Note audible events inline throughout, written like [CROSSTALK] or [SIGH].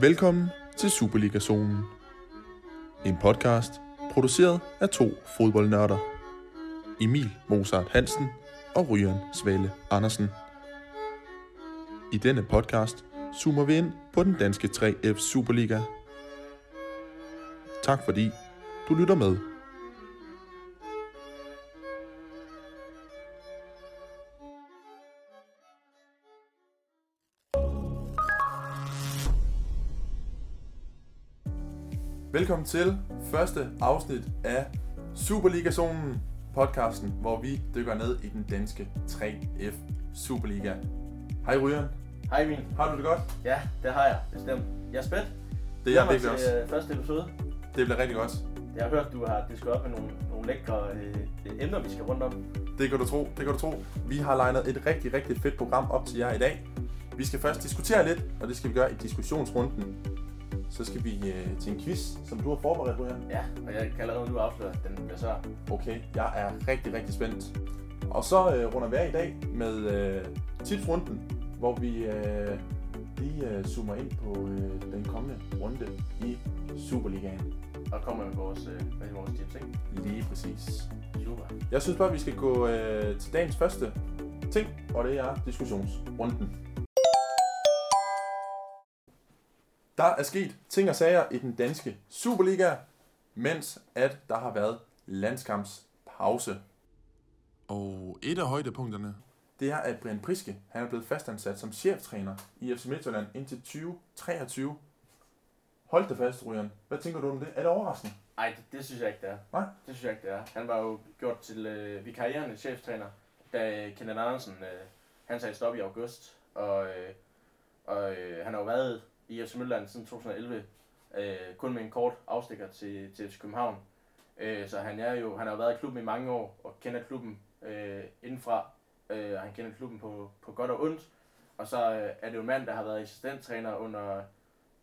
Velkommen til Superliga-zonen. En podcast produceret af to fodboldnørder. Emil Mozart Hansen og Ryan Svale Andersen. I denne podcast zoomer vi ind på den danske 3F Superliga. Tak fordi du lytter med. Velkommen til første afsnit af Superliga-zonen, podcasten, hvor vi dykker ned i den danske 3F Superliga. Hej Ryan, Hej Emil. har du det godt? Ja, det har jeg bestemt. Jeg er spændt. Det er jeg virkelig også. øh, første episode. Det bliver rigtig godt. Jeg har hørt, du har disket op med nogle, nogle lækre øh, emner, vi skal rundt om. Det kan du tro, det kan du tro. Vi har legnet et rigtig, rigtig fedt program op til jer i dag. Vi skal først diskutere lidt, og det skal vi gøre i diskussionsrunden. Så skal vi øh, til en quiz, som du har forberedt, Ryan. Ja, og jeg kan allerede nu afsløre, at den bliver svær. Okay, jeg er rigtig, rigtig spændt. Og så øh, runder vi af i dag med øh, tipsrunden, hvor vi øh, lige øh, zoomer ind på øh, den kommende runde i Superligaen. Og kommer med vores, øh, med vores tips, ikke? Lige præcis. Super. Jeg synes bare, vi skal gå øh, til dagens første ting, og det er diskussionsrunden. Der er sket ting og sager i den danske Superliga, mens at der har været landskampspause. Og et af højdepunkterne, det er, at Brian Priske han er blevet fastansat som cheftræner i FC Midtjylland indtil 2023. Hold det fast, Ryan. Hvad tænker du om det? Er det overraskende? Ej, det, det, synes jeg ikke, det er. Nej. Det synes jeg ikke, det er. Han var jo gjort til øh, vikarierende cheftræner, da Kenneth Andersen, øh, han sagde stop i august. Og, øh, og øh, han har jo været i FC Midtjylland siden 2011, øh, kun med en kort afstikker til, til FC København. Øh, så han, er jo, han har jo været i klubben i mange år, og kender klubben øh, indenfra. Øh, og han kender klubben på, på godt og ondt. Og så øh, er det jo en mand, der har været assistenttræner under,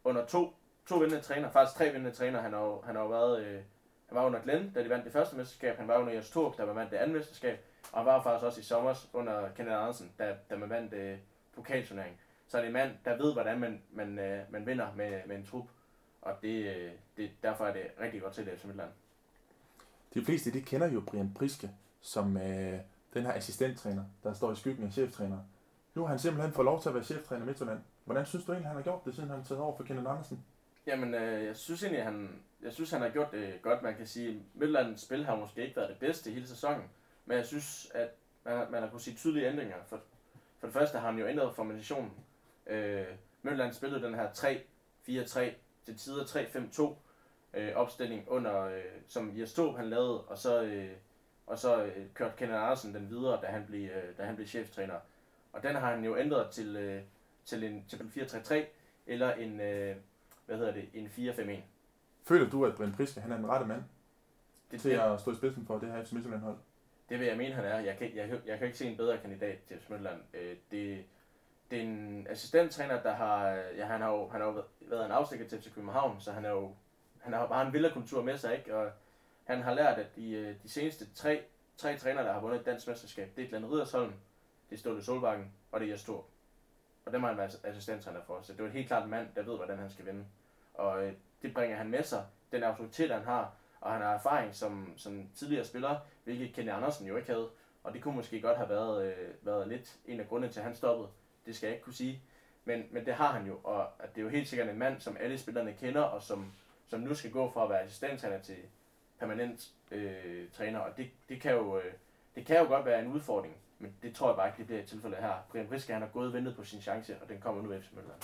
under to, to vindende træner, faktisk tre vindende træner. Han har jo, han har jo været, øh, han var under Glenn, da de vandt det første mesterskab. Han var under Jes Torp, da man vandt det andet mesterskab. Og han var faktisk også i sommer under Kenneth Andersen, da, da man vandt øh, pokalturnering. Så er det en mand, der ved, hvordan man, man, øh, man vinder med, med en trup. Og det, øh, det, derfor er det rigtig godt til det FC Midtland. De fleste, de kender jo Brian Priske som øh, den her assistenttræner, der står i skyggen af cheftræner. Nu har han simpelthen fået lov til at være cheftræner i Midtjylland. Hvordan synes du egentlig, han har gjort det, siden han taget over for Kenneth Andersen? Jamen, øh, jeg synes egentlig, han, jeg synes, han har gjort det godt. Man kan sige, Midtlandets spil har måske ikke været det bedste hele sæsonen. Men jeg synes, at man, man har kunnet sige tydelige ændringer. For, for det første har han jo ændret formationen. Øh, Midtland spillede den her 3-4-3 til tider 3-5-2 øh, opstilling under, øh, som Jes Torp han lavede, og så, øh, og så øh, kørte Kenneth Andersen den videre, da han blev, øh, da han blev cheftræner. Og den har han jo ændret til, øh, til en til 4-3-3 eller en, øh, hvad hedder det, en 4-5-1. Føler du, at Brian Priske han er den rette mand Det, til det, at stå i spidsen for det her FC Midtjylland hold? det vil jeg mene, han er. Jeg kan, jeg, jeg kan ikke se en bedre kandidat til FC Midtjylland. Øh, det, det er en assistenttræner, der har, ja, han har jo, han har jo været en afstikker til FC København, så han er jo, han har bare en villerkultur med sig, ikke? Og han har lært, at de, øh, de seneste tre, tre trænere, der har vundet et dansk mesterskab, det er Glenn Ridersholm, det er Ståle Solbakken, og det er Jes Thor. Og dem har han været assistenttræner for, så det er helt klart en mand, der ved, hvordan han skal vinde. Og øh, det bringer han med sig, den autoritet, han har, og han har erfaring som, som tidligere spiller, hvilket Kenny Andersen jo ikke havde. Og det kunne måske godt have været, øh, været lidt en af grundene til, at han stoppede. Det skal jeg ikke kunne sige. Men, men det har han jo, og at det er jo helt sikkert en mand, som alle spillerne kender, og som, som nu skal gå fra at være assistenttræner til permanent øh, træner. Og det, det, kan jo, øh, det kan jo godt være en udfordring, men det tror jeg bare ikke, det bliver tilfældet her. Brian Priske, han har gået og ventet på sin chance, og den kommer nu efter Mølland.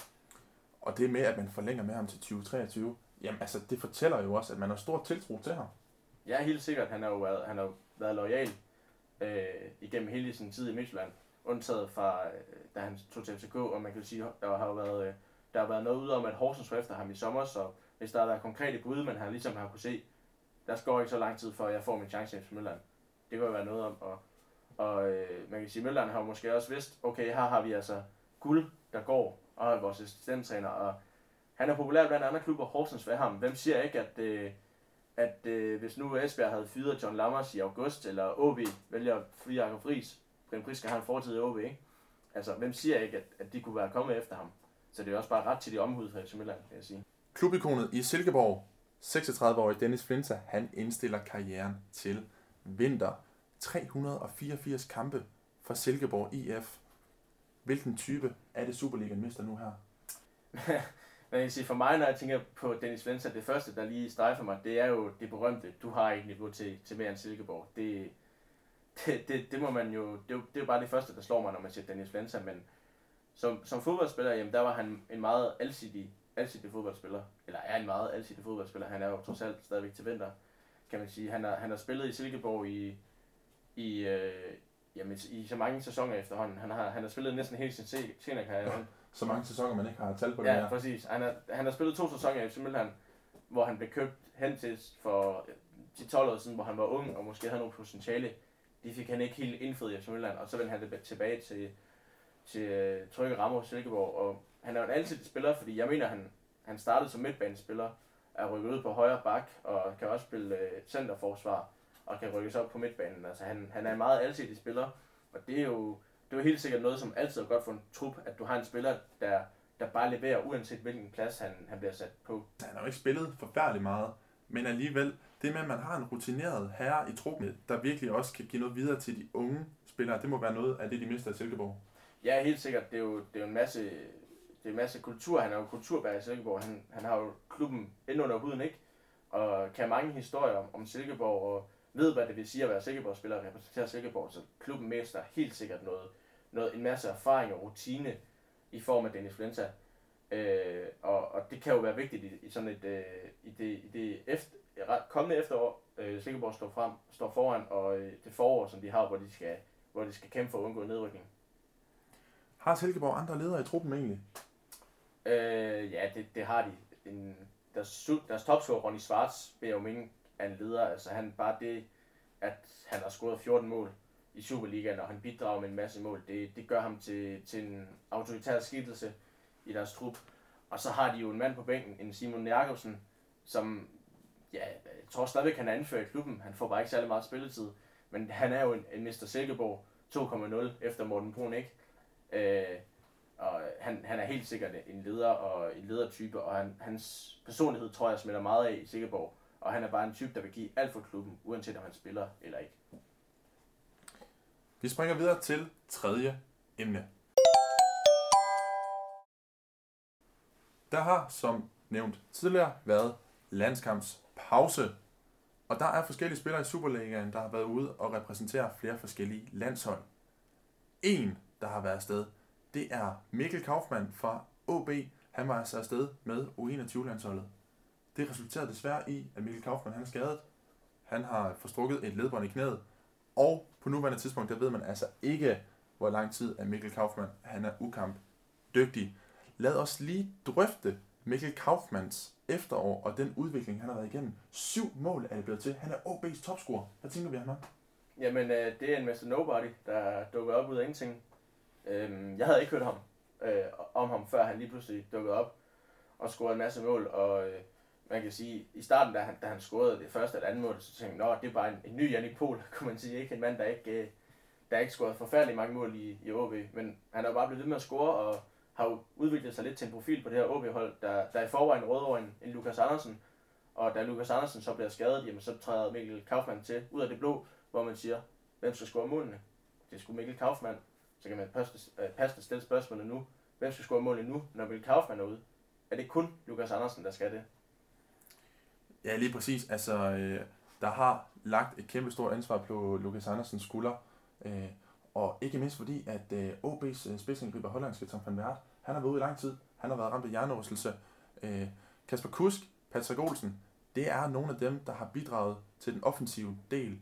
Og det med, at man forlænger med ham til 2023, jamen altså, det fortæller jo også, at man har stor tiltro til ham. Ja, helt sikkert. Han har jo været, han har jo været lojal øh, igennem hele sin tid i Midtjylland. Undtaget fra, øh, da han tog til FCK, og man kan sige, der har jo været, øh, der har været noget ud om, at Horsens var efter ham i sommer, så hvis der har været konkrete bud, man har ligesom har kunne se, der går ikke så lang tid, før jeg får min chance i FC Det kan jo være noget om, og, og øh, man kan sige, Midtjylland har jo måske også vidst, okay, her har vi altså guld, der går, og vores assistenttræner, og han er populær blandt andre klubber, Horsens ved ham. Hvem siger ikke, at, øh, at øh, hvis nu Esbjerg havde fyret John Lammers i august, eller OB vælger fri Jakob Friis, Brian Priske har en fortid i OB, ikke? Altså, hvem siger ikke, at, at de kunne være kommet efter ham? så det er også bare ret til de omhud for FC Midtjylland, vil jeg sige. Klubikonet i Silkeborg, 36-årig Dennis Flinter, han indstiller karrieren til vinter. 384 kampe for Silkeborg IF. Hvilken type er det Superligaen mister nu her? [LAUGHS] Jeg kan sige, for mig, når jeg tænker på Dennis Flinter, det første, der lige strejfer mig, det er jo det berømte, du har ikke niveau til, til mere end Silkeborg. Det, det, det, det, må man jo, det, er det er jo bare det første, der slår mig, når man siger Dennis Flinter, men som, som fodboldspiller, jamen, der var han en meget alsidig, alsidig fodboldspiller, eller er en meget alsidig fodboldspiller. Han er jo trods alt stadigvæk til vinter, kan man sige. Han har, han har spillet i Silkeborg i, i, øh, jamen, i så mange sæsoner efterhånden. Han har, han har spillet næsten hele sin seniorkarriere. Så mange sæsoner, man ikke har talt på det Ja, her. præcis. Han har, han har spillet to sæsoner i FC Midtjylland, hvor han blev købt hen til for 10-12 år siden, hvor han var ung og måske havde noget potentiale. De fik han ikke helt indfriet i Sønderland, og så vendte han det tilbage til, til øh, uh, Trygge Rammer Silkeborg. Og han er jo en altid spiller, fordi jeg mener, han, han startede som midtbanespiller, er rykket ud på højre bak, og kan også spille uh, centerforsvar, og kan rykkes op på midtbanen. Altså han, han er en meget alsidig spiller, og det er jo det er jo helt sikkert noget, som altid er godt for en trup, at du har en spiller, der, der bare leverer, uanset hvilken plads han, han bliver sat på. Han har jo ikke spillet forfærdelig meget, men alligevel, det med, at man har en rutineret herre i truppen, der virkelig også kan give noget videre til de unge spillere, det må være noget af det, de mister i Silkeborg. Ja, helt sikkert. Det er jo, det er jo en masse, det er en masse kultur. Han er jo kulturbærer i Silkeborg. Han, han har jo klubben ind under huden, ikke? Og kan mange historier om, om Silkeborg, og ved, hvad det vil sige at være Silkeborg-spiller og repræsentere Silkeborg. Så klubben mister helt sikkert noget, noget, en masse erfaring og rutine i form af Dennis Flinta. Øh, og, og det kan jo være vigtigt i, i sådan et, øh, i det, i det efter, kommende efterår, øh, Silkeborg står, frem, står foran, og øh, det forår, som de har, hvor de skal, hvor de skal kæmpe for at undgå nedrykning. Har Silkeborg andre ledere i truppen egentlig? Øh, ja, det, det har de. En, deres, deres topscorer, Ronny Schwartz, vil jeg jo mene, er en leder. Altså han bare det, at han har scoret 14 mål i Superligaen, og han bidrager med en masse mål, det, det gør ham til, til en autoritær skikkelse i deres trup. Og så har de jo en mand på bænken, en Simon Jakobsen, som ja, jeg tror stadigvæk, han er anfører i klubben. Han får bare ikke særlig meget spilletid. Men han er jo en, en Mr. Silkeborg 2.0 efter Morten Brun, ikke? Øh, og han, han er helt sikkert en leder og en ledertype, og han, hans personlighed tror jeg smitter meget af i Silkeborg. Og han er bare en type, der vil give alt for klubben, uanset om han spiller eller ikke. Vi springer videre til tredje emne. Der har, som nævnt tidligere, været pause. Og der er forskellige spillere i Superligaen, der har været ude og repræsentere flere forskellige landshold. En, der har været afsted, det er Mikkel Kaufmann fra OB. Han var altså afsted med U21-landsholdet. Det resulterede desværre i, at Mikkel Kaufmann han er skadet. Han har forstrukket et ledbånd i knæet, og på nuværende tidspunkt, der ved man altså ikke, hvor lang tid at Mikkel Kaufmann han er ukamp dygtig. Lad os lige drøfte Mikkel Kaufmanns efterår og den udvikling, han har været igennem. Syv mål er det blevet til. Han er OB's topscorer. Hvad tænker vi om ham? Jamen, øh, det er en Mr. Nobody, der dukker op ud af ingenting. Øhm, jeg havde ikke hørt ham, øh, om ham, før han lige pludselig dukkede op og scorede en masse mål. Og øh, man kan sige, i starten, da han, da han scorede det første eller andet mål, så tænkte jeg, det er bare en, en ny Jannik Pohl, [LAUGHS] kunne man sige. Ikke en mand, der ikke, øh, der ikke scoret forfærdelig mange mål i, i OB. Men han har jo bare blevet ved med at score, og har jo udviklet sig lidt til en profil på det her OB-hold, der, der i forvejen råd over en, en Lukas Andersen. Og da Lukas Andersen så bliver skadet, jamen, så træder Mikkel Kaufmann til ud af det blå, hvor man siger, hvem skal score målene? Det skulle Mikkel Kaufmann. Så kan man passende, øh, passende stille spørgsmålet nu. Hvem skal score målene nu, når Mikkel Kaufmann er ude? Er det kun Lukas Andersen, der skal det? Ja, lige præcis. Altså, øh, der har lagt et kæmpe stort ansvar på Lukas Andersens skulder. Øh, og ikke mindst fordi, at øh, OB's øh, spidsindgriber hollandske Tom van Wert, han har været ude i lang tid. Han har været ramt af hjernerystelse. Øh, Kasper Kusk, Patrick Olsen, det er nogle af dem, der har bidraget til den offensive del.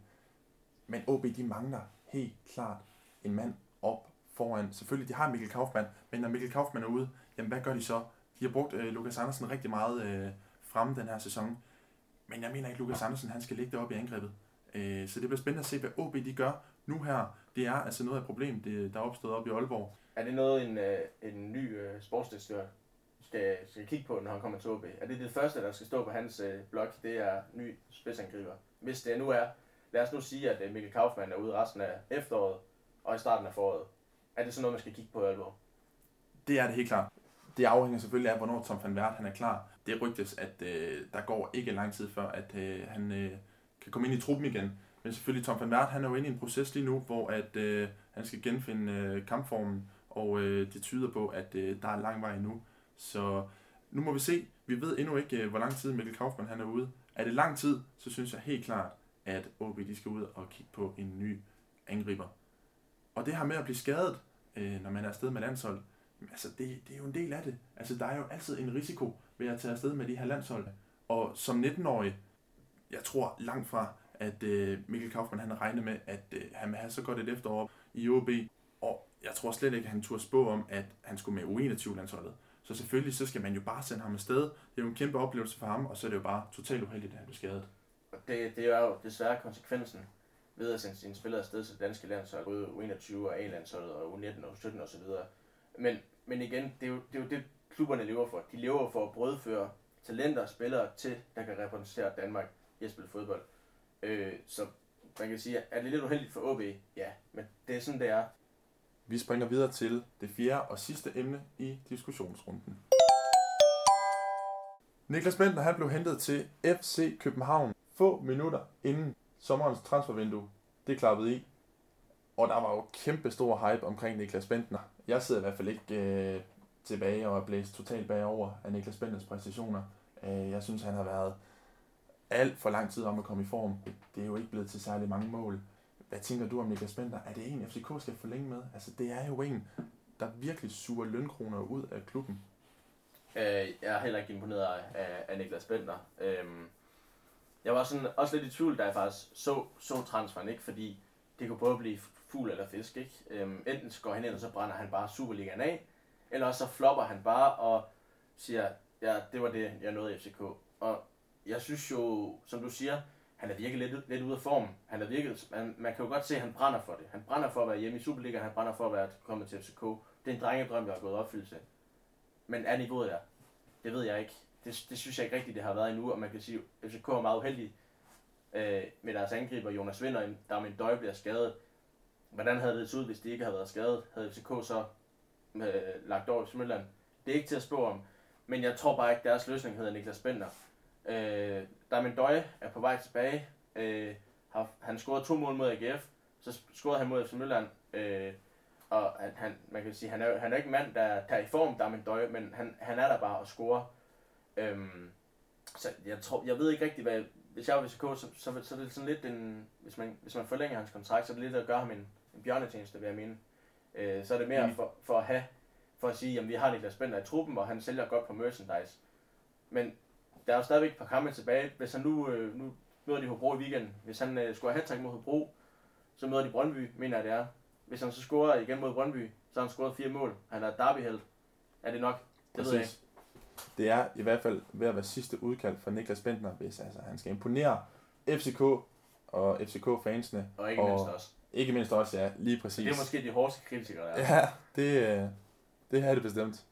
Men OB, de mangler helt klart en mand op foran. Selvfølgelig, de har Mikkel Kaufmann, men når Mikkel Kaufmann er ude, jamen hvad gør de så? De har brugt øh, Lukas Andersen rigtig meget øh, fremme den her sæson. Men jeg mener ikke, Lukas Andersen han skal ligge deroppe i angrebet. Øh, så det bliver spændende at se, hvad OB de gør nu her. Det er altså noget af et problem, det, der er opstået op i Aalborg. Er det noget, en, øh, en ny øh, sportsdirektør skal, skal kigge på, når han kommer til OB? Er det det første, der skal stå på hans øh, blog, det er ny spidsangriber? Hvis det nu er, lad os nu sige, at Mikkel Kaufmann er ude resten af efteråret og i starten af foråret. Er det sådan noget, man skal kigge på i Aalborg? Det er det helt klart. det afhænger selvfølgelig af, hvornår Tom van Wert han er klar. Det rygtes, at øh, der går ikke lang tid før, at øh, han øh, kan komme ind i truppen igen. Men selvfølgelig, Tom van Wert, han er jo inde i en proces lige nu, hvor at, øh, han skal genfinde øh, kampformen, og øh, det tyder på, at øh, der er lang vej endnu. Så nu må vi se. Vi ved endnu ikke, øh, hvor lang tid Mikkel Kaufmann han er ude. Er det lang tid, så synes jeg helt klart, at OB de skal ud og kigge på en ny angriber. Og det her med at blive skadet, øh, når man er afsted med landshold, altså det, det er jo en del af det. Altså der er jo altid en risiko ved at tage afsted med de her landshold. Og som 19-årig, jeg tror langt fra, at øh, Mikkel Kaufmann han regner med, at øh, han vil have så godt et efterår i OB. Og jeg tror slet ikke, at han turde spå om, at han skulle med U21-landsholdet. Så selvfølgelig, så skal man jo bare sende ham afsted. Det er jo en kæmpe oplevelse for ham, og så er det jo bare totalt uheldigt, at han bliver skadet. Det, det er jo desværre konsekvensen ved at sende sine spillere afsted til danske landshold, både U21 og A-landsholdet og U19 og U17 osv. Men, men igen, det er, jo, det er jo det, klubberne lever for. De lever for at brødføre talenter og spillere til, der kan repræsentere Danmark i at spille fodbold. Øh, så man kan sige, er det lidt uheldigt for OB? Ja, men det er sådan, det er. Vi springer videre til det fjerde og sidste emne i diskussionsrunden. Niklas Bentner han blev hentet til FC København få minutter inden sommerens transfervindue. Det klappede i. Og der var jo kæmpe stor hype omkring Niklas Bentner. Jeg sidder i hvert fald ikke øh, tilbage og er blæst totalt bagover af Niklas Bentners præstationer. Øh, jeg synes, han har været alt for lang tid om at komme i form. Det er jo ikke blevet til særlig mange mål. Hvad tænker du om Niklas Bender? Er det en, FCK skal forlænge med? Altså, det er jo en, der virkelig suger lønkroner ud af klubben. Øh, jeg er heller ikke imponeret af, af, Niklas Bender. Øh, jeg var sådan også lidt i tvivl, da jeg faktisk så, så transferen, ikke? fordi det kunne både blive fugl eller fisk. Ikke? Øhm, enten så går han ind, og så brænder han bare Superligaen af, eller også så flopper han bare og siger, ja, det var det, jeg nåede i FCK. Og jeg synes jo, som du siger, han er virkelig lidt, lidt ude af form. Han er virkelig, man, man kan jo godt se, at han brænder for det. Han brænder for at være hjemme i Superligaen, han brænder for at være kommet til FCK. Det er en drengedrøm, der har gået opfyldelse. Men er niveauet der? Det ved jeg ikke. Det, det synes jeg ikke rigtigt, det har været endnu, og man kan sige, at FCK er meget uheldig øh, med deres angriber. Jonas Vinder, der med en døj bliver skadet. Hvordan havde det set ud, hvis de ikke havde været skadet? Havde FCK så øh, lagt over i Smølland? Det er ikke til at spå om. Men jeg tror bare ikke, deres løsning hedder Niklas Bender. Øh, Damien Døje er på vej tilbage. Øh, har, han scorede to mål mod AGF, så scorede han mod FC Midtland. Øh, og han, han, man kan sige, han er, han er ikke en mand, der, der er i form, Damien Døje, men han, han er der bare og score. Øh, så jeg, tror, jeg ved ikke rigtig, hvad, hvis jeg var VCK, så, så, så er det sådan lidt en, hvis man, hvis man forlænger hans kontrakt, så er det lidt at gøre ham en, en bjørnetjeneste, vil jeg mene. Øh, så er det mere mm. for, for at have, for at sige, at vi har Niklas Bender i truppen, og han sælger godt på merchandise. Men der er jo stadigvæk et par kampe tilbage. Hvis han nu, øh, nu møder de Hobro i weekenden, hvis han øh, scorer hat mod Hobro, så møder de Brøndby, mener jeg det er. Hvis han så scorer igen mod Brøndby, så har han scoret fire mål. Han er derby -held. Er det nok? Det Præcis. ved jeg ikke. Det er i hvert fald ved at være sidste udkald for Niklas Bentner, hvis altså, han skal imponere FCK og FCK-fansene. Og ikke mindst også. Ikke mindst også, ja, lige præcis. Det er måske de hårdeste kritikere, der er. Ja, det, øh, det er det bestemt.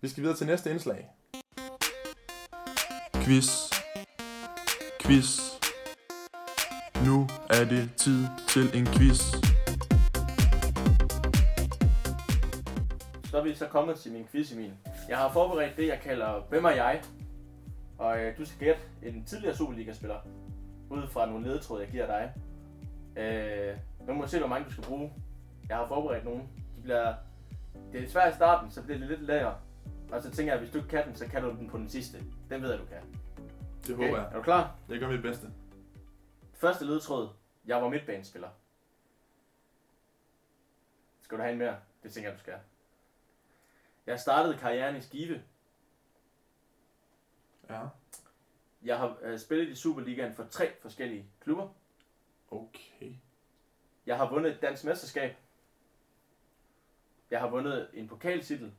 Vi skal videre til næste indslag. Quiz. Quiz. Nu er det tid til en quiz. Så er vi så kommet til min quiz, Emil. Jeg har forberedt det, jeg kalder Hvem er jeg? Og øh, du skal gætte en tidligere Superliga-spiller ud fra nogle ledetråde, jeg giver dig. Øh, nu må se, hvor mange du skal bruge. Jeg har forberedt nogle. De bliver, det er svært i starten, så bliver det lidt lavere. Og så tænker jeg, at hvis du ikke kan den, så kan du den på den sidste. Den ved jeg, du kan. Det okay. håber jeg. Er du klar? Jeg gør mit bedste. Første ledtråd. Jeg var midtbanespiller. Skal du have en mere? Det tænker jeg, du skal. Jeg startede karrieren i Skive. Ja. Jeg har øh, spillet i Superligaen for tre forskellige klubber. Okay. Jeg har vundet et dansk mesterskab. Jeg har vundet en pokaltitel.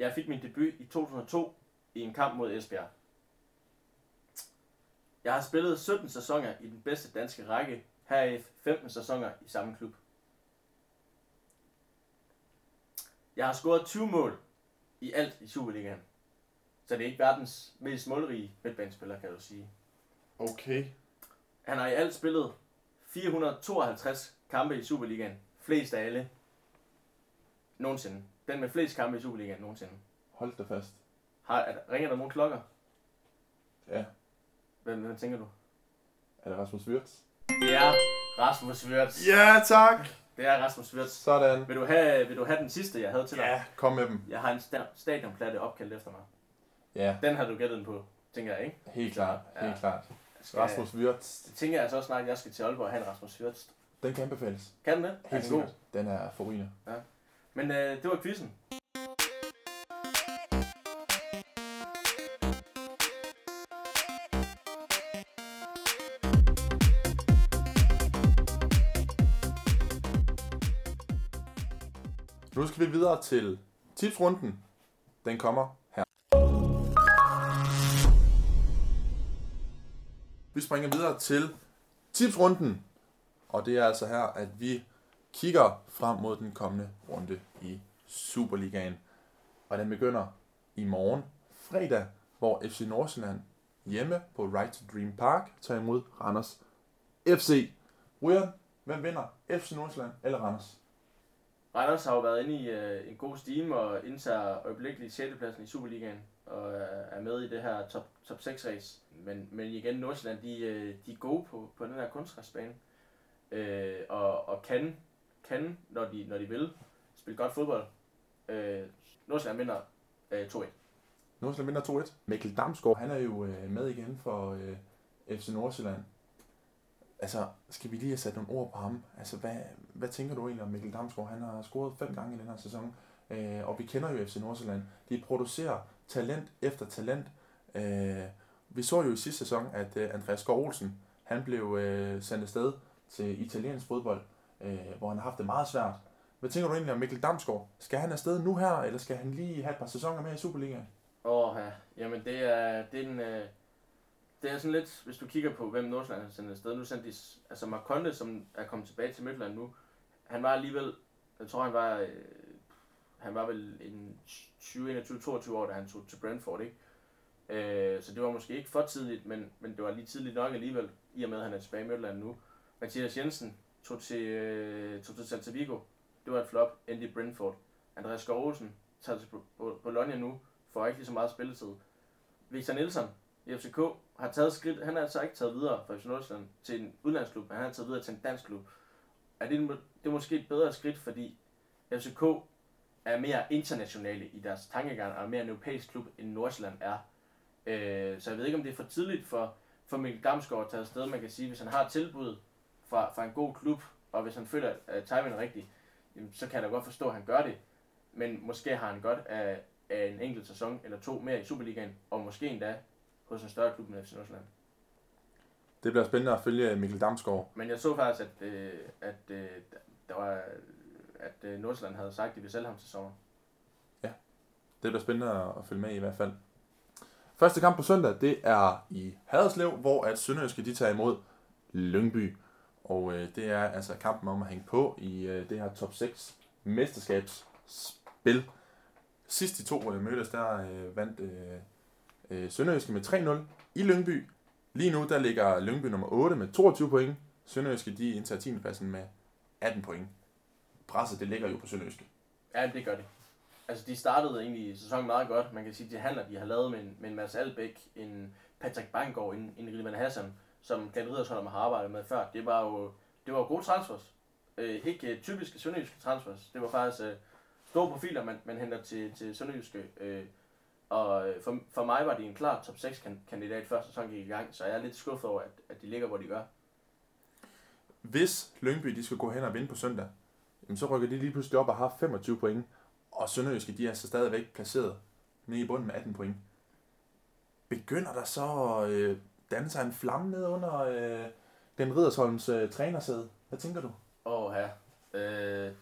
Jeg fik min debut i 2002 i en kamp mod Esbjerg. Jeg har spillet 17 sæsoner i den bedste danske række, heraf 15 sæsoner i samme klub. Jeg har scoret 20 mål i alt i Superligaen. Så det er ikke verdens mest målrige midtbanespiller, kan du sige. Okay. Han har i alt spillet 452 kampe i Superligaen. Flest af alle nogensinde. Den med flest kampe i Superligaen nogensinde. Hold da fast. Har, er, der- ringer der nogle klokker? Ja. Hvem, hvem tænker du? Er det Rasmus Wirtz? Det er Rasmus Wirtz. Ja, tak! Det er Rasmus Wirtz. Sådan. Vil du have, vil du have den sidste, jeg havde til dig? Ja, kom med dem. Jeg har en sta- stadionplatte opkaldt efter mig. Ja, Den har du gættet den på, tænker jeg, ikke? helt klart. Helt Ja. klart. Skal, Rasmus Wirtz, Det tænker jeg så snart, at jeg skal til Aalborg og have en Rasmus Wirtz. den kan anbefales. Kan den det? Er Helt den god? sikkert. Den er forrygende. Men øh, det var quizzen. Nu skal vi videre til tipsrunden. Den kommer her. Vi springer videre til tipsrunden. Og det er altså her, at vi kigger frem mod den kommende runde i Superligaen. Og den begynder i morgen, fredag, hvor FC Nordsjælland hjemme på Right to Dream Park tager imod Randers FC. Ryan, hvem vinder? FC Nordsjælland eller Randers? Randers har jo været inde i øh, en god stime og indtager øjeblikkeligt 6. pladsen i Superligaen og øh, er med i det her top, top 6 race. Men, men igen, Nordsjælland, de, øh, de er gode på, på den her kunstgræsbane. Øh, og, og kan, kan når, de, når de vil, spille godt fodbold. Øh, Nordsjælland vinder øh, 2-1. Nordsjælland vinder 2-1. Mikkel Damsgaard, han er jo øh, med igen for øh, FC Nordsjælland. Altså, skal vi lige have sat nogle ord på ham? Altså, hvad, hvad tænker du egentlig om Mikkel Damsgaard? Han har scoret fem gange i den her sæson, øh, og vi kender jo FC Nordsjælland. De producerer talent efter talent. Øh, vi så jo i sidste sæson, at øh, Andreas Skov Olsen, han blev øh, sendt afsted til italiensk fodbold, øh, hvor han har haft det meget svært. Hvad tænker du egentlig om Mikkel Damsgaard? Skal han afsted nu her, eller skal han lige have et par sæsoner mere i Superligaen? Åh, ja. Jamen, det er, det er en... Øh, det er sådan lidt, hvis du kigger på, hvem Nordsjælland har sendt afsted. Nu sendte de, altså Marconde, som er kommet tilbage til Midtland nu, han var alligevel, jeg tror han var, øh, han var vel en 20, 21, 22 år, da han tog til Brentford, ikke? Øh, så det var måske ikke for tidligt, men, men det var lige tidligt nok alligevel, i og med, at han er tilbage i Midtland nu. Mathias Jensen tog til, øh, tog til Celta Vigo. Det var et flop, endte i Brentford. Andreas Skov tager til Bologna nu, får ikke lige så meget spilletid. Victor Nielsen i FCK har taget skridt, han har altså ikke taget videre fra FC Nordsjælland til en udlandsklub, men han har taget videre til en dansk klub. Er det, det er måske et bedre skridt, fordi FCK er mere internationale i deres tankegang, og er mere en europæisk klub, end Nordsjælland er. Øh, så jeg ved ikke, om det er for tidligt for, for Mikkel Damsgaard at tage afsted. Man kan sige, hvis han har tilbud fra, fra en god klub, og hvis han føler, at timingen er rigtig, jamen, så kan jeg da godt forstå, at han gør det. Men måske har han godt af, af en enkelt sæson eller to mere i Superligaen, og måske endda hos en større klub end FC Nordsjælland. Det bliver spændende at følge Mikkel Damsgaard. Men jeg så faktisk, at, øh, at, øh, der var, at øh, Nordsjælland havde sagt, at de ville sælge ham til sommer. Det bliver spændende at følge med i, i hvert fald. Første kamp på søndag, det er i Haderslev, hvor at Sønderjyske de tager imod Lyngby. Og øh, det er altså kampen om at hænge på i øh, det her top 6 mesterskabsspil. Sidst de to øh, mødtes, der øh, vandt øh, øh, Sønderjyske med 3-0 i Lyngby. Lige nu der ligger Lyngby nummer 8 med 22 point. Sønderjyske de indtager 10. pladsen med 18 point. Presset det ligger jo på Sønderjyske. Ja, det gør det. Altså, de startede egentlig sæsonen meget godt. Man kan sige, at de handler, de har lavet med en, med en Mads Albæk, en Patrick Banggaard, en, en Rilman Hassan, som Glenn Riddersholm har arbejdet med før. Det var jo det var gode transfers. Øh, ikke øh, typiske sønderjyske transfers. Det var faktisk øh, store profiler, man, man henter til, til sønderjyske. Øh, og øh, for, for mig var de en klar top 6 kandidat før sæsonen gik i gang, så jeg er lidt skuffet over, at, at de ligger, hvor de gør. Hvis Lyngby de skal gå hen og vinde på søndag, jamen så rykker de lige pludselig op og har 25 point. Og Sønderjyske, de er så stadigvæk placeret nede i bunden med 18 point. Begynder der så at øh, danne sig en flamme ned under øh, den Riddersholms øh, trænersæde? Hvad tænker du? Åh, ja. Øh,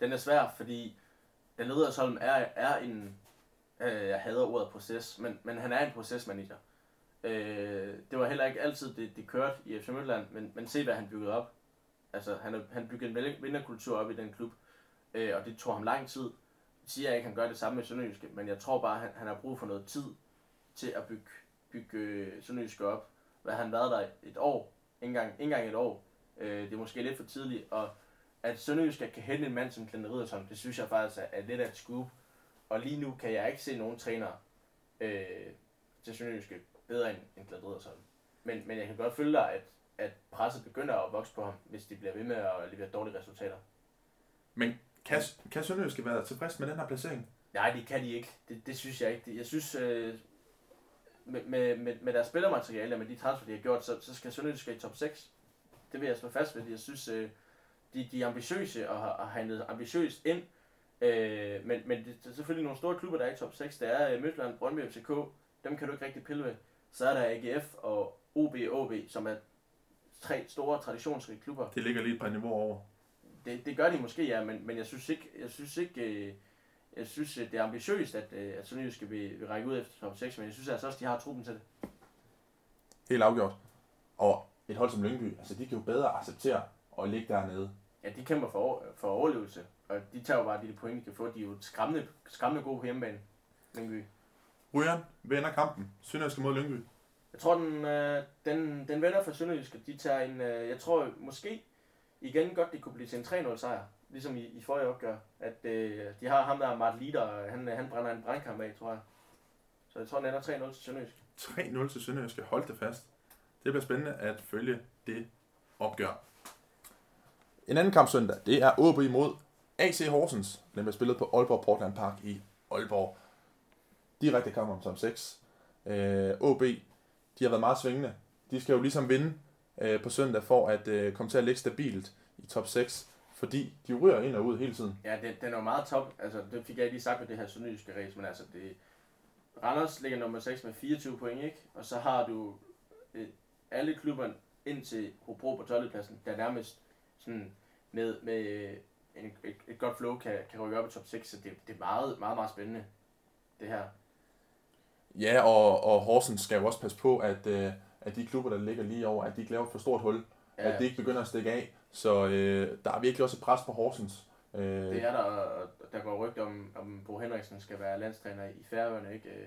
den er svær, fordi den Riddersholm er, er en, øh, jeg hader ordet proces, men, men han er en procesmanager. Øh, det var heller ikke altid, det, det kørte i FC Midtland, men, men se, hvad han byggede op. Altså, han, han byggede en vinderkultur op i den klub, øh, og det tog ham lang tid. Jeg siger ikke, at han gør det samme med Sønderjyske, men jeg tror bare, at han, han har brug for noget tid til at bygge, bygge øh, Sønderjyske op. Hvad har han været der et år? Ikke engang, ikke engang et år. Øh, det er måske lidt for tidligt, og at Sønderjysk kan hente en mand som Glenn Riddersholm, det synes jeg faktisk er, er lidt af et scoop. Og lige nu kan jeg ikke se nogen træner øh, til Sønderjyske bedre end, end Glenn Riddersholm. Men, men jeg kan godt følge dig, at, at presset begynder at vokse på ham, hvis de bliver ved med at levere dårlige resultater. Men kan, kan Sønderjyske være tilfreds med den her placering? Nej, det kan de ikke. Det, det synes jeg ikke. Jeg synes, øh, med, med, med, med deres spillermateriale og med de transfer, de har gjort, så, så skal Sønderjyske i top 6. Det vil jeg slå fast ved. Jeg synes, øh, de, de er ambitiøse og har, har handlet ambitiøst ind. Øh, men, men det er selvfølgelig nogle store klubber, der er i top 6. Der er øh, Midtland, Brøndby, FCK. Dem kan du ikke rigtig pille ved. Så er der AGF og OB OB, som er tre store traditionsrige klubber. Det ligger lige et par niveauer over. Det, det gør de måske, ja, men, men jeg synes ikke, jeg synes ikke, øh, jeg synes, det er ambitiøst, at, øh, at Sønderjyske vil, vil række ud efter top 6, men jeg synes altså også, de har truppen til det. Helt afgjort. Og et hold som Lyngby, altså de kan jo bedre acceptere at ligge dernede. Ja, de kæmper for, for overlevelse, og de tager jo bare de point, de kan få. De er jo skræmmende, skræmmende gode på hjemmebane, Lyngby. Ryan vinder kampen. Sønderjyske mod Lyngby. Jeg tror, den, øh, den, den vender for Sønderjyske. De tager en, øh, jeg tror måske igen godt, det kunne blive til en 3-0 sejr ligesom i, i forrige opgør, at øh, de har ham der, Mart Lider, øh, han, øh, han brænder en brandkamp af, tror jeg. Så jeg tror, den ender 3-0 til Sønderjysk. 3-0 til Sønderjysk. Hold det fast. Det bliver spændende at følge det opgør. En anden kamp søndag, det er OB imod AC Horsens. Den bliver spillet på Aalborg Portland Park i Aalborg. Direkte kamp om som 6. Øh, OB, de har været meget svingende. De skal jo ligesom vinde øh, på søndag for at øh, komme til at ligge stabilt i top 6 fordi de ryger ind og ud hele tiden. Ja, det, den er jo meget top. Altså, det fik jeg lige sagt med det her sønderjyske race, men altså, det, Randers ligger nummer 6 med 24 point, ikke? Og så har du øh, alle klubberne ind til Hobro på 12. pladsen, der nærmest sådan med, med øh, en, et, et godt flow kan, kan rykke op i top 6, så det, det er meget, meget, meget spændende, det her. Ja, og, og Horsens skal jo også passe på, at, øh, at de klubber, der ligger lige over, at de ikke laver for stort hul, ja. at de ikke begynder at stikke af, så øh, der er virkelig også et pres på Horsens. Øh, det er der, der går rygt om, om Bo Henriksen skal være landstræner i Færøerne, ikke? Øh,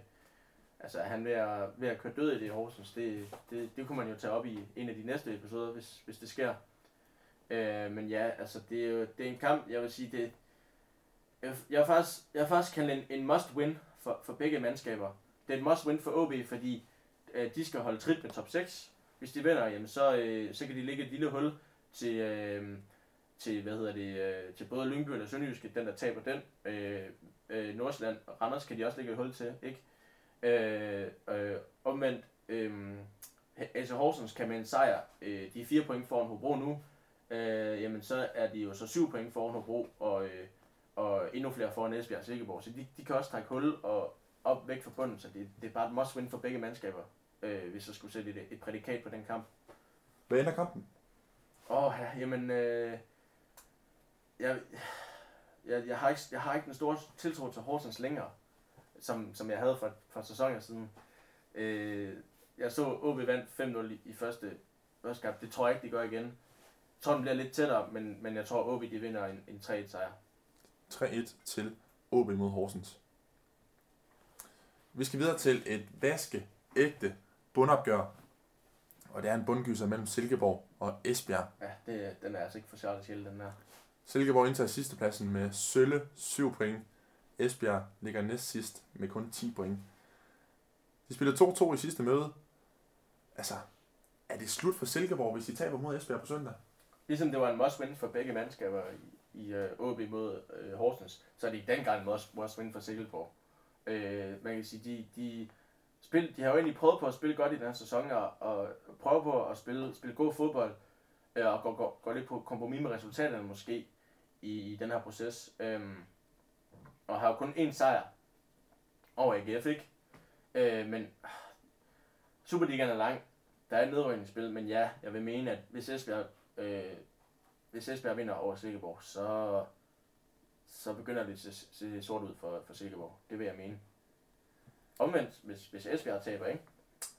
altså, er han ved at, ved at køre død i det i Horsens? Det, det, det kunne man jo tage op i en af de næste episoder, hvis, hvis det sker. Øh, men ja, altså, det er jo det er en kamp, jeg vil sige, det jeg, jeg, er faktisk, jeg faktisk kaldt en, en must-win for, for begge mandskaber. Det er et must-win for OB, fordi øh, de skal holde trit med top 6. Hvis de vinder, jamen, så, øh, så kan de ligge et lille hul til, øh, til, hvad hedder det, øh, til både Lyngby og Sønderjyske, den der taber den. Øh, øh, Nordsjælland og Randers kan de også lægge et hul til, ikke? Øh, øh, omvendt, øh, AC Horsens kan med en sejr, øh, de er fire point foran Hobro nu, øh, jamen så er de jo så syv point foran Hobro, og, øh, og endnu flere foran Esbjerg og Silkeborg, så de, de kan også trække hul og op væk fra bunden, så det, det er bare et must win for begge mandskaber, øh, hvis jeg skulle sætte et, et prædikat på den kamp. Hvad ender kampen? Åh, oh, ja, jamen, øh, jeg, jeg, jeg, har ikke, jeg har ikke den store tiltro til Horsens længere, som, som jeg havde for, for sæsoner siden. Øh, jeg så OB vandt 5-0 i, i første, første kamp. Det tror jeg ikke, de gør igen. Jeg tror, den bliver lidt tættere, men, men jeg tror, OB de vinder en, en 3-1 sejr. 3-1 til OB mod Horsens. Vi skal videre til et vaske ægte bundopgør og det er en bundgyser mellem Silkeborg og Esbjerg. Ja, det, den er altså ikke for sjovt til, den der. Silkeborg indtager sidstepladsen med sølle 7 point. Esbjerg ligger næst sidst med kun 10 point. De spiller 2-2 i sidste møde. Altså, er det slut for Silkeborg, hvis de taber mod Esbjerg på søndag? Ligesom det var en must-win for begge mandskaber i, i uh, OB mod uh, Horsens, så er det i den gang en must-win for Silkeborg. Uh, man kan sige, de, de spil, de har jo egentlig prøvet på at spille godt i den her sæson, og, og prøve på at spille, spille god fodbold, øh, og gå, gå, gå lidt på kompromis med resultaterne måske i, i den her proces. Øh, og har jo kun én sejr over AGF, ikke? Øh, men Superligaen er lang. Der er et nedrykningsspil, men ja, jeg vil mene, at hvis Esbjerg, øh, hvis Esbjerg vinder over Silkeborg, så, så begynder det at se, se sort ud for, for Silkeborg. Det vil jeg mene. Omvendt, hvis, hvis Esbjerg taber, ikke?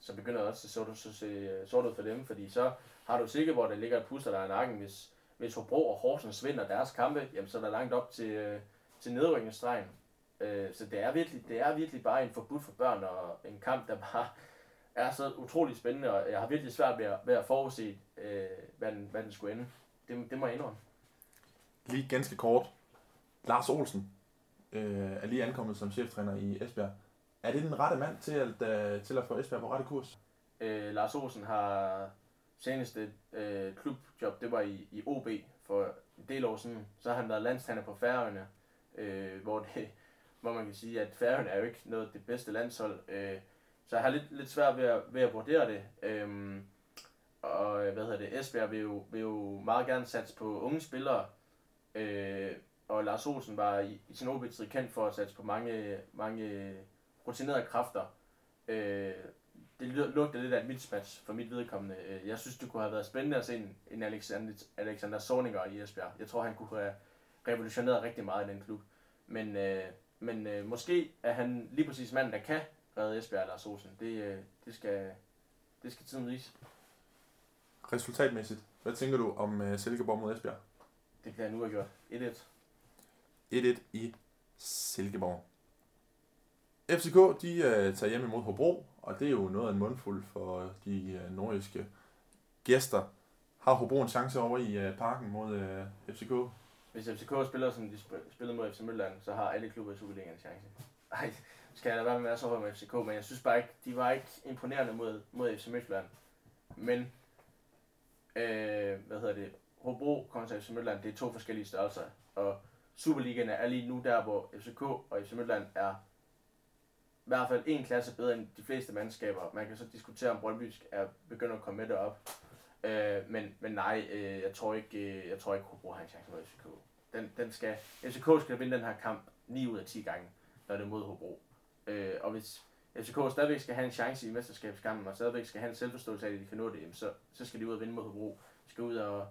så begynder det også at se, så se sort ud for dem, fordi så har du sikkert, hvor der ligger et puster der i nakken. Hvis, hvis Hobro og Horsens vinder deres kampe, jamen, så er der langt op til, til nedrykningsstregen. Øh, så det er, virkelig, det er virkelig bare en forbudt for børn, og en kamp, der bare er så utrolig spændende, og jeg har virkelig svært ved at, ved at forudse, øh, hvad, den, hvad den skulle ende. Det, det må jeg indrømme. Lige ganske kort. Lars Olsen øh, er lige ankommet som cheftræner i Esbjerg. Er det den rette mand til at, øh, til at få Esbjerg på rette kurs? Øh, Lars Olsen har seneste øh, klubjob, det var i, i OB for en del år siden. Så har han været landstræner på Færøerne, øh, hvor, det, [LAUGHS] hvor man kan sige, at Færøerne er jo ikke noget det bedste landshold. Øh, så jeg har lidt, lidt svært ved at, ved at vurdere det. Øhm, øh, og hvad hedder det, Esbjerg vil jo, vil jo meget gerne satse på unge spillere. Øh, og Lars Olsen var i, i sin OB-tid kendt for at satse på mange, mange rutinerede kræfter. Øh, det lugter lidt af et mismatch for mit vedkommende. Øh, jeg synes, det kunne have været spændende at se en, en Alexander, Alexander Sorninger i Esbjerg. Jeg tror, han kunne have revolutioneret rigtig meget i den klub. Men, øh, men øh, måske er han lige præcis manden, der kan redde Esbjerg eller Sosen. Det, øh, det, skal, det skal tiden vise. Resultatmæssigt, hvad tænker du om øh, Silkeborg mod Esbjerg? Det bliver nu gjort. 1-1. 1-1 i Silkeborg. FCK de øh, tager hjem imod Hobro, og det er jo noget af en mundfuld for de øh, nordiske gæster. Har Hobro en chance over i øh, parken mod øh, FCK? Hvis FCK spiller, som de spillede mod FC Midtland, så har alle klubber i Superligaen en chance. Ej, skal jeg da være med at være så høj med FCK, men jeg synes bare ikke, de var ikke imponerende mod, mod FC Midtland. Men, øh, hvad hedder det, Hobro kontra FC Midtland, det er to forskellige størrelser, og Superligaen er lige nu der, hvor FCK og FC Midtland er i hvert fald en klasse bedre end de fleste mandskaber. Man kan så diskutere, om Brøndby er begyndt at komme med derop. Øh, men, men nej, øh, jeg tror ikke, øh, jeg tror ikke, Hobro har en chance mod FCK. Den, den skal, FCK skal vinde den her kamp 9 ud af 10 gange, når det er mod Hobro. Øh, og hvis FCK stadigvæk skal have en chance i mesterskabskampen, og stadigvæk skal have en selvforståelse af, at de kan nå det, så, så skal de ud og vinde mod Hobro. De skal ud og,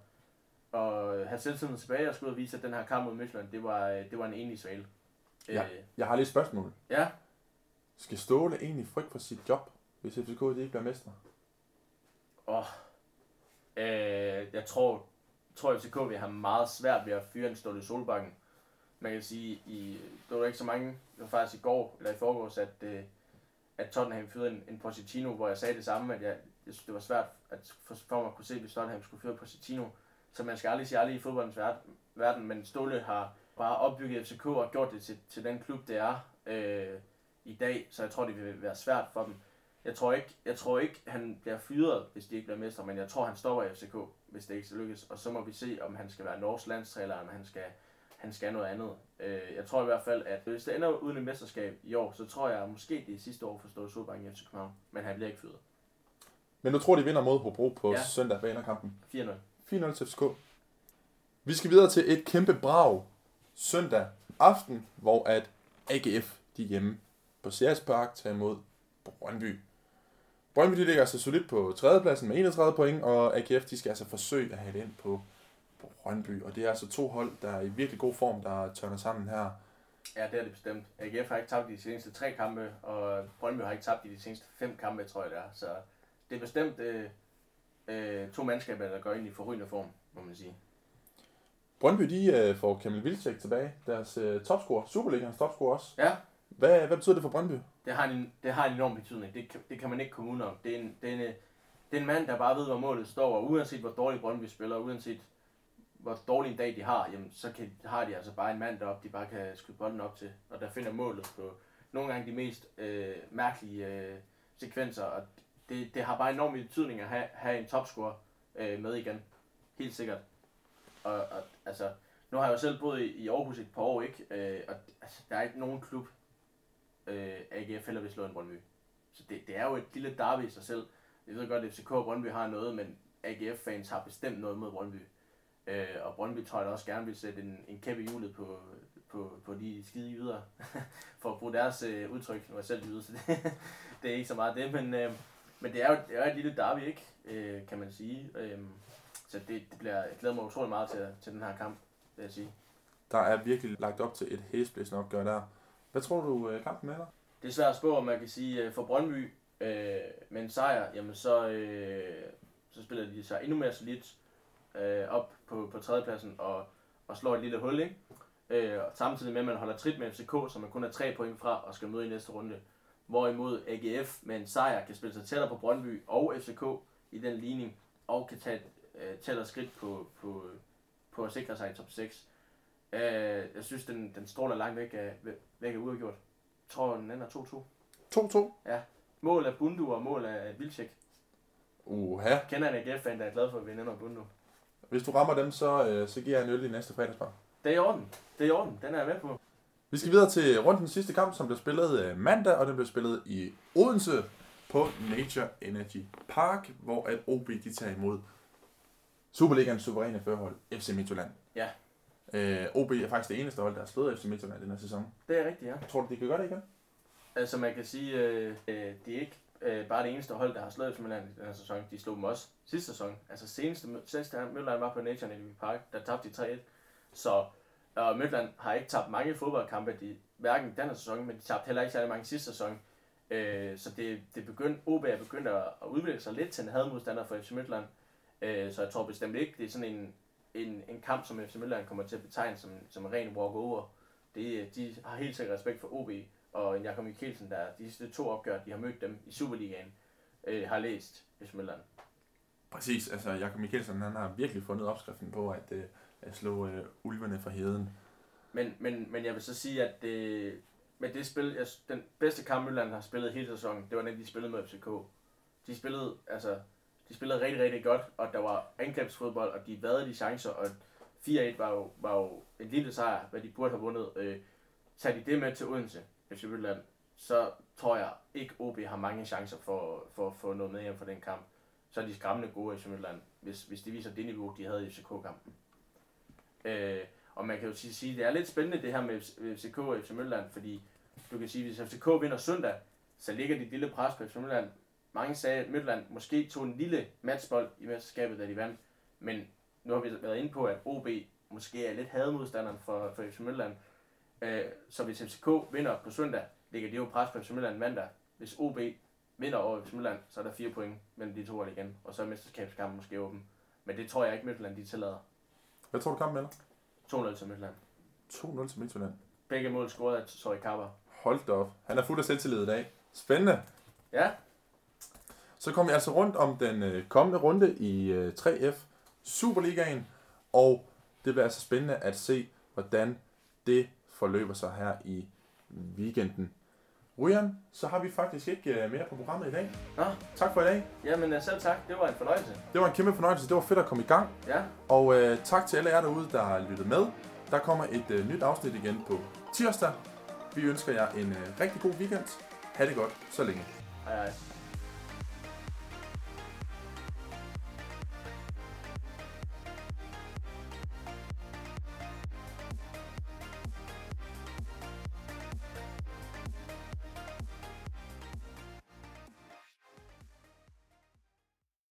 og have selvtiden tilbage og skulle ud og vise, at den her kamp mod Midtjylland, det var, det var en enlig svale. Ja, øh, jeg har lige et spørgsmål. Ja. Skal Ståle egentlig frygte for sit job, hvis FCK ikke bliver mestre? Åh, oh, øh, jeg tror, tror FCK vil have meget svært ved at fyre en Ståle Solbakken. Man kan sige, i, det var ikke så mange, det var faktisk i går, eller i forgårs, at, øh, at Tottenham fyrede en, en Positino, hvor jeg sagde det samme, at jeg, jeg synes, det var svært at for, for mig at kunne se, hvis Tottenham skulle fyre Positino. Så man skal aldrig sige aldrig i fodboldens verden, men Ståle har bare opbygget FCK og gjort det til, til den klub, det er. Øh, i dag, så jeg tror, det vil være svært for dem. Jeg tror ikke, jeg tror ikke han bliver fyret, hvis de ikke bliver mestre, men jeg tror, han stopper i FCK, hvis det ikke skal lykkes. Og så må vi se, om han skal være norsk landstræner, eller om han skal, han skal noget andet. Øh, jeg tror i hvert fald, at hvis det ender uden et mesterskab i år, så tror jeg måske, det er sidste år for Ståle Solbakken i FC København, men han bliver ikke fyret. Men du tror, de vinder mod Hobro på ja. søndag ved kampen? 4-0. 4-0 til FCK. Vi skal videre til et kæmpe brag søndag aften, hvor at AGF de hjemme på Sears Park tager imod Brøndby. Brøndby de ligger altså solidt på tredjepladsen med 31 point, og AGF de skal altså forsøge at have det ind på Brøndby. Og det er altså to hold, der er i virkelig god form, der tørner sammen her. Ja, det er det bestemt. AGF har ikke tabt i de seneste tre kampe, og Brøndby har ikke tabt i de seneste fem kampe, tror jeg det er. Så det er bestemt øh, øh, to mandskaber, der går ind i forrygende form, må man sige. Brøndby de øh, får Kamil Vilcek tilbage, deres øh, topscorer, Superligaens topscorer også. Ja, hvad, hvad betyder det for Brøndby? Det har en, det har en enorm betydning. Det, det kan man ikke komme udenom. Det er, en, det, er en, det er en mand, der bare ved, hvor målet står, og uanset hvor dårligt Brøndby spiller, uanset hvor dårlig en dag de har, jamen, så kan, har de altså bare en mand deroppe, de bare kan skyde bolden op til, og der finder målet på nogle gange de mest øh, mærkelige øh, sekvenser, og det, det har bare enorm betydning at have, have en topscorer øh, med igen. Helt sikkert. Og, og altså, nu har jeg jo selv boet i, i Aarhus et par år, ikke? Øh, og altså, der er ikke nogen klub, øh, AGF heller vil slå en Brøndby. Så det, det er jo et lille derby i sig selv. Jeg ved godt, at FCK og Brøndby har noget, men AGF-fans har bestemt noget mod Brøndby. Øh, og Brøndby tror jeg da også gerne vil sætte en, en kæppe i hjulet på, på, på de skide jyder, [LAUGHS] for at bruge deres øh, udtryk. Nu er jeg selv jyde, så [LAUGHS] det, det er ikke så meget det, men, øh, men det er jo det er et lille derby, ikke? Øh, kan man sige. Øh, så det, det bliver, jeg glæder mig utrolig meget til, til den her kamp, vil jeg sige. Der er virkelig lagt op til et hæsblæsende opgør der. Hvad tror du, øh, kampen ender? Det er svært at spå, om man kan sige, øh, for Brøndby øh, med en sejr, jamen så, øh, så spiller de sig endnu mere solidt øh, op på, på tredjepladsen og, og slår et lille hul, ikke? Øh, samtidig med, at man holder trit med FCK, så man kun er tre point fra og skal møde i næste runde. Hvorimod AGF med en sejr kan spille sig tættere på Brøndby og FCK i den ligning, og kan tage et øh, tættere skridt på, på, på at sikre sig i top 6. Øh, jeg synes, den, den stråler langt væk af, væk af uafgjort. Jeg tror, den ender 2-2. 2-2. Mål af Bundu og mål af Vilcek. Uha. Kender en AGF-fan, der er glad for at vinde under Bundu. Hvis du rammer dem, så, øh, så giver jeg en øl i næste fredagsbar. Det er i orden. Det er i orden. Den er jeg med på. Vi skal videre til rundens sidste kamp, som blev spillet øh, mandag, og den blev spillet i Odense på Nature Energy Park, hvor at OB de tager imod Superligans suveræne førhold, FC Midtjylland. Ja. Øh, OB er faktisk det eneste hold, der har slået FC Midtjylland den her sæson. Det er rigtigt, ja. Tror du, de kan gøre det igen? Altså man kan sige, øh, øh, det er ikke øh, bare det eneste hold, der har slået FC Midtjylland i den her sæson. De slog dem også sidste sæson. Altså seneste, seneste Midtjylland var på Nature Energy Park, der tabte de 3-1. Så og Midtjylland har ikke tabt mange fodboldkampe, de, hverken den her sæson, men de tabte heller ikke særlig mange sidste sæson. Øh, så det, det begyndt, OB er begyndt at, at udvikle sig lidt til en hadmodstander for FC Midtjylland. Øh, så jeg tror bestemt ikke, det er sådan en, en, en kamp, som FC Midtjylland kommer til at betegne som, som en ren walk-over. Det, de har helt sikkert respekt for OB, og Jakob Mikkelsen, der de sidste to opgør, de har mødt dem i Superligaen, øh, har læst FC Midtjylland. Præcis, altså Jakob Mikkelsen, han har virkelig fundet opskriften på at, øh, at slå øh, ulvene fra heden. Men, men, men jeg vil så sige, at det, med det spil, jeg, den bedste kamp, Midtjylland har spillet hele sæsonen, det var den, de spillede med FCK. De spillede, altså, de spillede rigtig, rigtig godt, og der var angrebsfodbold, og de havde de chancer, og 4-1 var jo, var jo en lille sejr, hvad de burde have vundet. Øh, tager de det med til Odense, FC Midtjylland, så tror jeg ikke, OB har mange chancer for, for at få noget med hjem fra den kamp. Så er de skræmmende gode i Midtjylland, hvis, hvis de viser det niveau, de havde i FCK-kampen. Øh, og man kan jo sige, at det er lidt spændende det her med FCK og FC Midtjylland, fordi du kan sige, at hvis FCK vinder søndag, så ligger de et lille pres på FC Midtjylland. Mange sagde, at Midtjylland måske tog en lille matchbold i mesterskabet, da de vandt. Men nu har vi været inde på, at OB måske er lidt hademodstanderen for, for FC Midtjylland. Øh, så hvis FCK vinder på søndag, ligger de jo pres på FC Midtjylland mandag. Hvis OB vinder over FC Midtjylland, så er der fire point mellem de to hold igen. Og så er mesterskabskampen måske åben. Men det tror jeg ikke, Midtjylland de tillader. Hvad tror du kampen ender? 2-0 til Midtjylland. 2-0 til Midtjylland. Begge mål scoret af Sorry Kappa. Hold da op. Han er fuld af selvtillid i dag. Spændende. Ja, Så kom vi altså rundt om den øh, kommende runde i øh, 3F Superligaen, og det bliver altså spændende at se, hvordan det forløber sig her i weekenden. Ryan, så har vi faktisk ikke øh, mere på programmet i dag. Nå. Tak for i dag. jamen øh, selv tak. Det var en fornøjelse. Det var en kæmpe fornøjelse. Det var fedt at komme i gang. Ja, Og øh, tak til alle jer derude, der har lyttet med. Der kommer et øh, nyt afsnit igen på tirsdag. Vi ønsker jer en øh, rigtig god weekend. Ha' det godt så længe. hej hej.